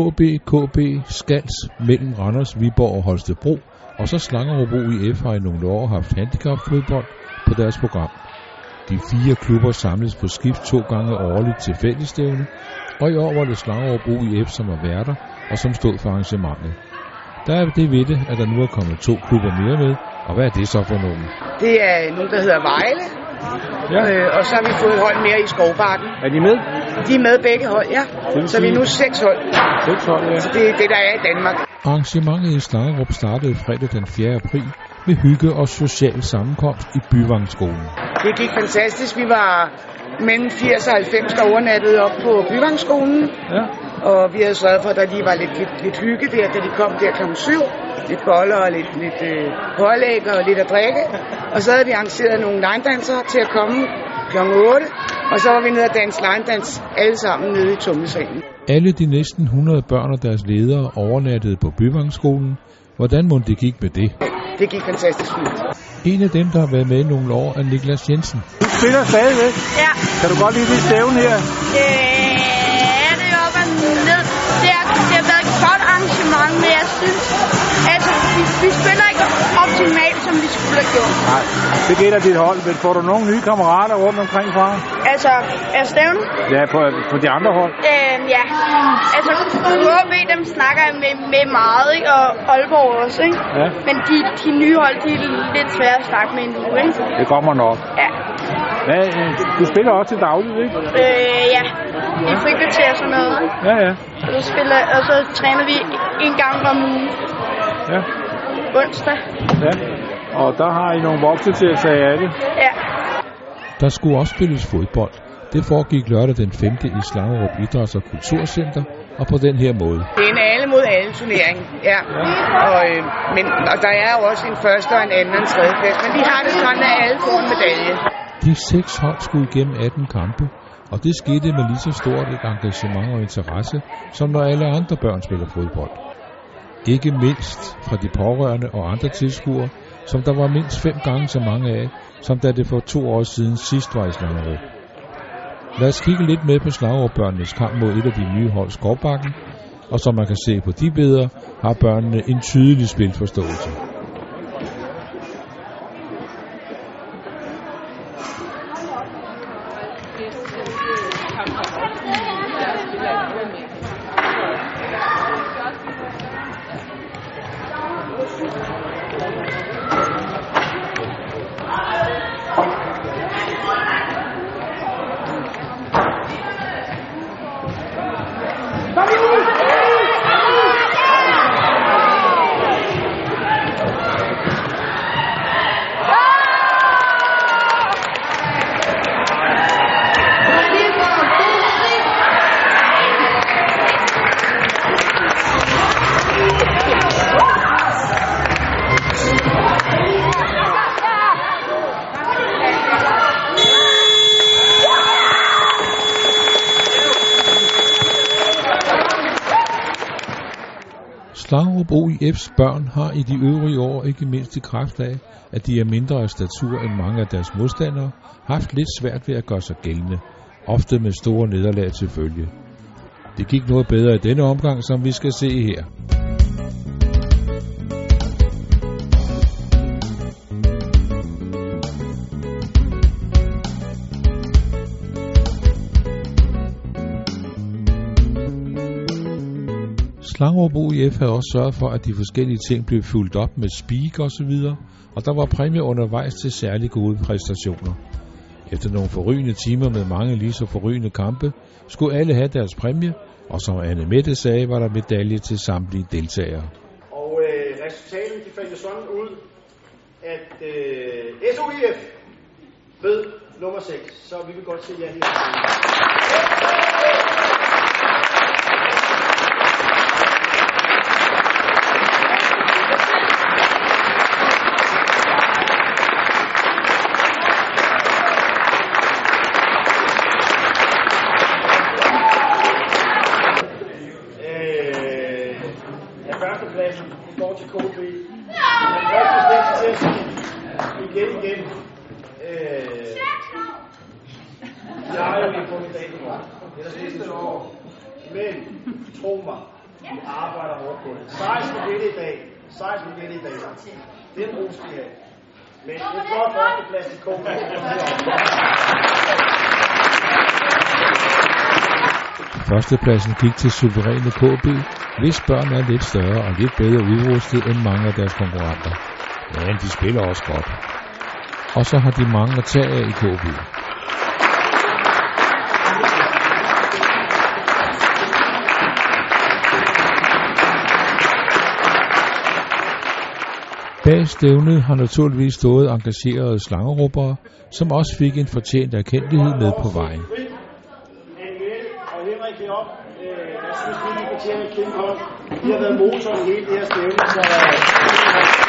AB, KB, Skals mellem Randers, Viborg og Holstebro, og så Slangerup IF har i nogle år haft handicapfodbold på deres program. De fire klubber samles på skift to gange årligt til fællesstævne, og i år var det Slangerup IF, som var værter og som stod for arrangementet. Der er det ved det, at der nu er kommet to klubber mere med, og hvad er det så for nogen? Det er nogen, der hedder Vejle, ja. øh, og så har vi fået et hold mere i Skovbakken. Er de med? De er med begge hold, ja. Så vi er nu seks hold. Seks hold, ja. Så det er det, der er i Danmark. Arrangementet i Slangerup startede fredag den 4. april med hygge og social sammenkomst i Byvangskolen. Det gik fantastisk. Vi var mellem 80 og 90, der overnattede op på Byvangskolen. Ja. Og vi havde sørget for, at der lige var lidt, lidt, lidt hygge der, da de kom der kl. 7. Lidt boller og lidt, lidt øh, pålæg og lidt at drikke. Og så havde vi arrangeret nogle line til at komme kl. 8. Og så var vi nede og danse line alle sammen nede i tumlesalen. Alle de næsten 100 børn og deres ledere overnattede på Byvangskolen. Hvordan må det gik med det? Det gik fantastisk fint. En af dem, der har været med i nogle år, er Niklas Jensen. Du spiller stadigvæk? Ja. Kan du godt lide det stævne her? Øh, det er op og ned. Det, er, det har været et godt arrangement, men jeg synes, vi, vi spiller ikke optimalt, som vi skulle have gjort. Nej, det gælder dit hold, men får du nogle nye kammerater rundt omkring fra? Altså, er stævne? Ja, på, på de andre hold. Øh, ja. Altså, HB, dem snakker jeg med, med meget, ikke? Og Aalborg også, ikke? Ja. Men de, de nye hold, de er lidt svære at snakke med endnu, ikke? Det kommer nok. Ja. Hvad, øh, du spiller også til dagligt, ikke? Øh, ja. I frikvarter og sådan noget. Ja, ja. Og så, spiller, og så træner vi en gang om ugen. Ja. Onsdag. Ja. Og der har I nogle voksne til at tage af det. Ja. Der skulle også spilles fodbold. Det foregik lørdag den 5. i Slangerup Idræts- og Kulturcenter, og på den her måde. Det er en alle mod alle turnering, ja. Og, øh, men, og der er jo også en første og en anden og en tredje plads, men vi har det sådan, at alle får en medalje. De seks hold skulle igennem 18 kampe, og det skete med lige så stort et engagement og interesse, som når alle andre børn spiller fodbold. Ikke mindst fra de pårørende og andre tilskuere, som der var mindst fem gange så mange af, som da det for to år siden sidst var i Slangerup. Lad os kigge lidt med på Slangerup-børnenes kamp mod et af de nye hold Skovbakken, og som man kan se på de billeder, har børnene en tydelig spilforståelse. Slangerup OIF's børn har i de øvrige år, ikke mindst i kraft af, at de er mindre af statur end mange af deres modstandere, haft lidt svært ved at gøre sig gældende, ofte med store nederlag til følge. Det gik noget bedre i denne omgang, som vi skal se her. Slangerup OIF havde også sørget for, at de forskellige ting blev fyldt op med speak og så videre, og der var præmie undervejs til særlig gode præstationer. Efter nogle forrygende timer med mange lige så forrygende kampe, skulle alle have deres præmie, og som Anne Mette sagde, var der medalje til samtlige deltagere. Og øh, resultatet de faldt jo sådan ud, at øh, SOIF ved nummer 6, så vi vil godt se jer her. Øh, ja, førstepladsen går til KB. Men første sted til igen igen. Øh, Jeg er jo lige fundet dagen i morgen. Det er sidste år. Men, tro mig, vi arbejder hårdt på det. 16 det i dag. 16 det i dag. Det er en ros, vi har. Men det er flot plads i kogen. Førstepladsen gik til suveræne KB, hvis børn er lidt større og lidt bedre udrustet end mange af deres konkurrenter. Men de spiller også godt. Og så har de mange at tage af i KB. Bag stævnet har naturligvis stået engagerede slangerubbere, som også fik en fortjent erkendelighed med på vejen op. øh, jeg synes, vi lige fortjener en kæmpe hold. Vi har været motoren hele det her stævne, så...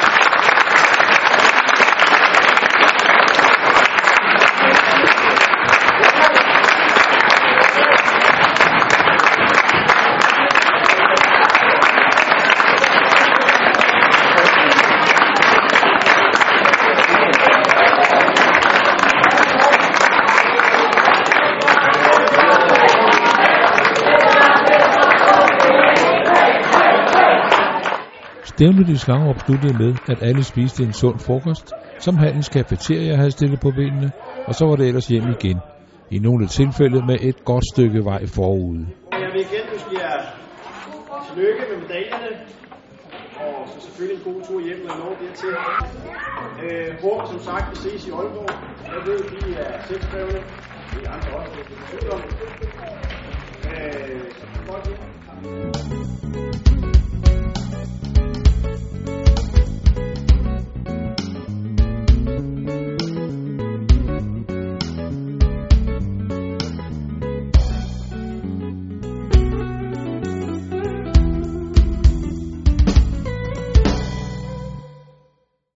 Stævnet i Slangerup sluttede med, at alle spiste en sund frokost, som handels cafeteria havde stillet på benene, og så var det ellers hjem igen. I nogle tilfælde med et godt stykke vej forude. Jeg vil igen ønske jer lykke med medaljerne, og så selvfølgelig en god tur hjem, når I når dertil. Øh, håber som sagt, vi ses i Aalborg. Jeg ved, vi er selvskrevne. Vi er andre også, det er om. Øh, så godt.